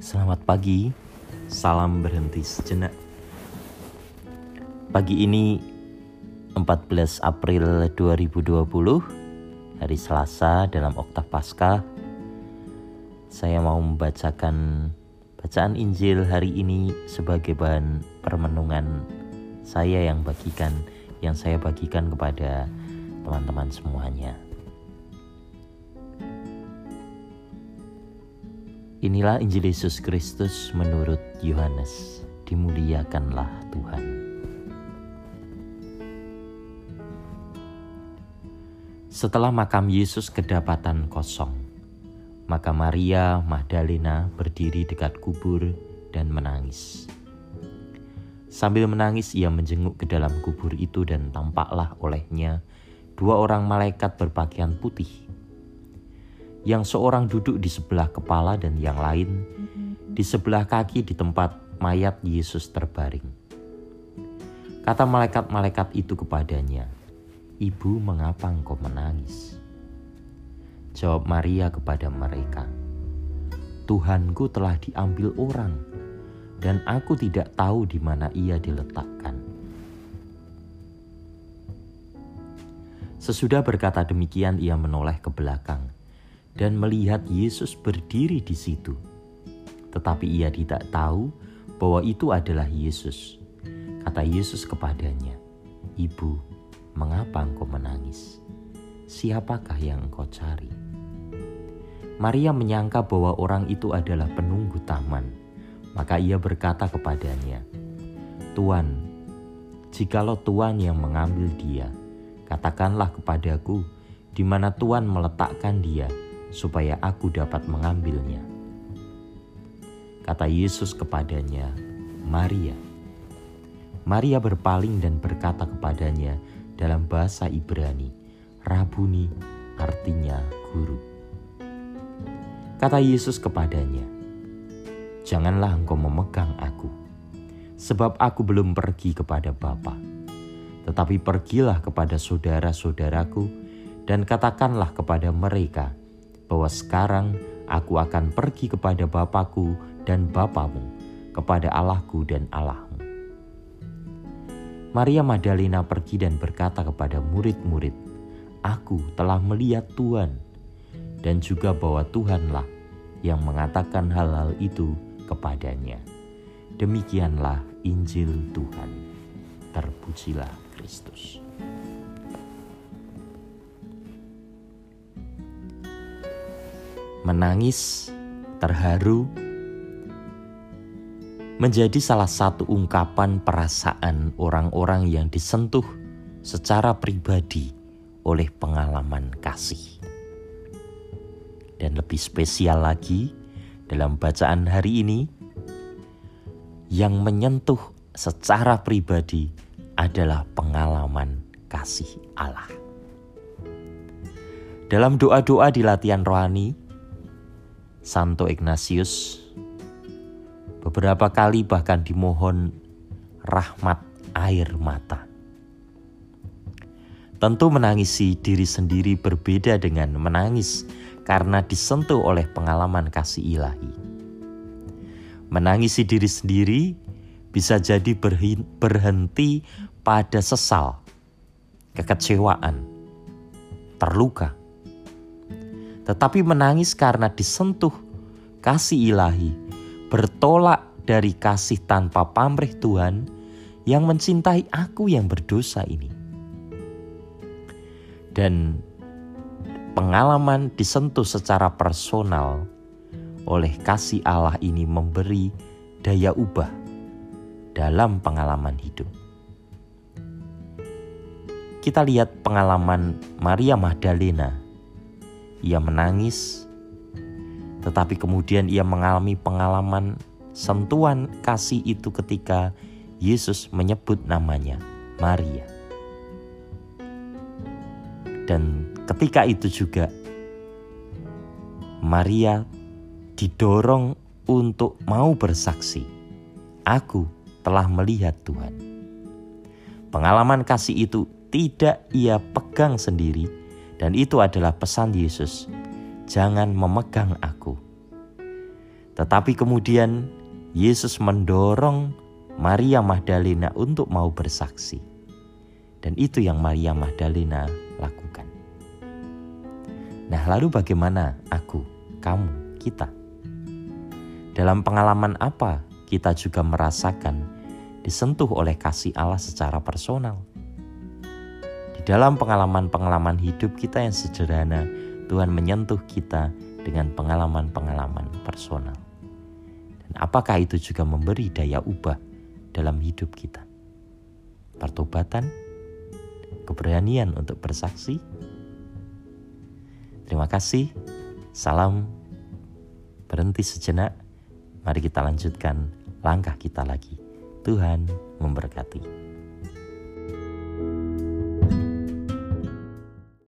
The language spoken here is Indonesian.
Selamat pagi, salam berhenti sejenak. Pagi ini 14 April 2020, hari Selasa dalam Oktav Paskah. Saya mau membacakan bacaan Injil hari ini sebagai bahan permenungan saya yang bagikan yang saya bagikan kepada teman-teman semuanya. Inilah Injil Yesus Kristus menurut Yohanes. Dimuliakanlah Tuhan. Setelah makam Yesus kedapatan kosong, maka Maria Magdalena berdiri dekat kubur dan menangis. Sambil menangis, ia menjenguk ke dalam kubur itu, dan tampaklah olehnya dua orang malaikat berpakaian putih yang seorang duduk di sebelah kepala dan yang lain di sebelah kaki di tempat mayat Yesus terbaring. Kata malaikat-malaikat itu kepadanya, "Ibu, mengapa engkau menangis?" Jawab Maria kepada mereka, "Tuhanku telah diambil orang, dan aku tidak tahu di mana ia diletakkan." Sesudah berkata demikian, ia menoleh ke belakang dan melihat Yesus berdiri di situ. Tetapi ia tidak tahu bahwa itu adalah Yesus. Kata Yesus kepadanya, "Ibu, mengapa engkau menangis? Siapakah yang engkau cari?" Maria menyangka bahwa orang itu adalah penunggu taman. Maka ia berkata kepadanya, "Tuan, jikalau Tuan yang mengambil dia, katakanlah kepadaku di mana Tuan meletakkan dia, supaya aku dapat mengambilnya. Kata Yesus kepadanya, Maria. Maria berpaling dan berkata kepadanya dalam bahasa Ibrani, Rabuni artinya guru. Kata Yesus kepadanya, Janganlah engkau memegang aku, sebab aku belum pergi kepada Bapa. Tetapi pergilah kepada saudara-saudaraku dan katakanlah kepada mereka bahwa sekarang aku akan pergi kepada Bapakku dan Bapamu, kepada Allahku dan Allahmu. Maria Magdalena pergi dan berkata kepada murid-murid, Aku telah melihat Tuhan, dan juga bahwa Tuhanlah yang mengatakan hal-hal itu kepadanya. Demikianlah Injil Tuhan. Terpujilah Kristus. Menangis, terharu, menjadi salah satu ungkapan perasaan orang-orang yang disentuh secara pribadi oleh pengalaman kasih. Dan lebih spesial lagi, dalam bacaan hari ini, yang menyentuh secara pribadi adalah pengalaman kasih Allah. Dalam doa-doa di latihan rohani, Santo Ignatius beberapa kali bahkan dimohon rahmat air mata. Tentu menangisi diri sendiri berbeda dengan menangis karena disentuh oleh pengalaman kasih ilahi. Menangisi diri sendiri bisa jadi berhenti pada sesal, kekecewaan, terluka tetapi menangis karena disentuh kasih ilahi, bertolak dari kasih tanpa pamrih Tuhan yang mencintai aku yang berdosa ini. Dan pengalaman disentuh secara personal oleh kasih Allah ini memberi daya ubah dalam pengalaman hidup. Kita lihat pengalaman Maria Magdalena ia menangis, tetapi kemudian ia mengalami pengalaman sentuhan kasih itu ketika Yesus menyebut namanya Maria. Dan ketika itu juga Maria didorong untuk mau bersaksi, "Aku telah melihat Tuhan." Pengalaman kasih itu tidak ia pegang sendiri, dan itu adalah pesan Yesus. Jangan memegang aku. Tetapi kemudian Yesus mendorong Maria Magdalena untuk mau bersaksi. Dan itu yang Maria Magdalena lakukan. Nah, lalu bagaimana aku, kamu, kita? Dalam pengalaman apa kita juga merasakan disentuh oleh kasih Allah secara personal? Dalam pengalaman-pengalaman hidup kita yang sederhana, Tuhan menyentuh kita dengan pengalaman-pengalaman personal. Dan apakah itu juga memberi daya ubah dalam hidup kita? Pertobatan, keberanian untuk bersaksi. Terima kasih. Salam. Berhenti sejenak. Mari kita lanjutkan langkah kita lagi. Tuhan memberkati.